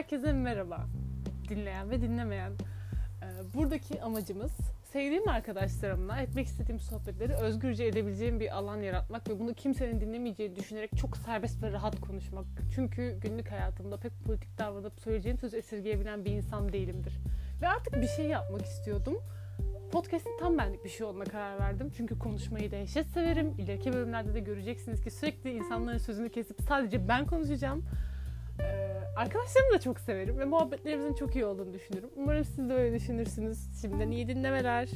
Herkese merhaba. Dinleyen ve dinlemeyen. Ee, buradaki amacımız sevdiğim arkadaşlarımla etmek istediğim sohbetleri özgürce edebileceğim bir alan yaratmak ve bunu kimsenin dinlemeyeceğini düşünerek çok serbest ve rahat konuşmak. Çünkü günlük hayatımda pek politik davranıp söyleyeceğim söz esirgeyebilen bir insan değilimdir. Ve artık bir şey yapmak istiyordum. Podcast'in tam benlik bir şey olma karar verdim. Çünkü konuşmayı dehşet severim. İleriki bölümlerde de göreceksiniz ki sürekli insanların sözünü kesip sadece ben konuşacağım. Arkadaşlarımı da çok severim ve muhabbetlerimizin çok iyi olduğunu düşünüyorum. Umarım siz de öyle düşünürsünüz. Şimdiden iyi dinlemeler.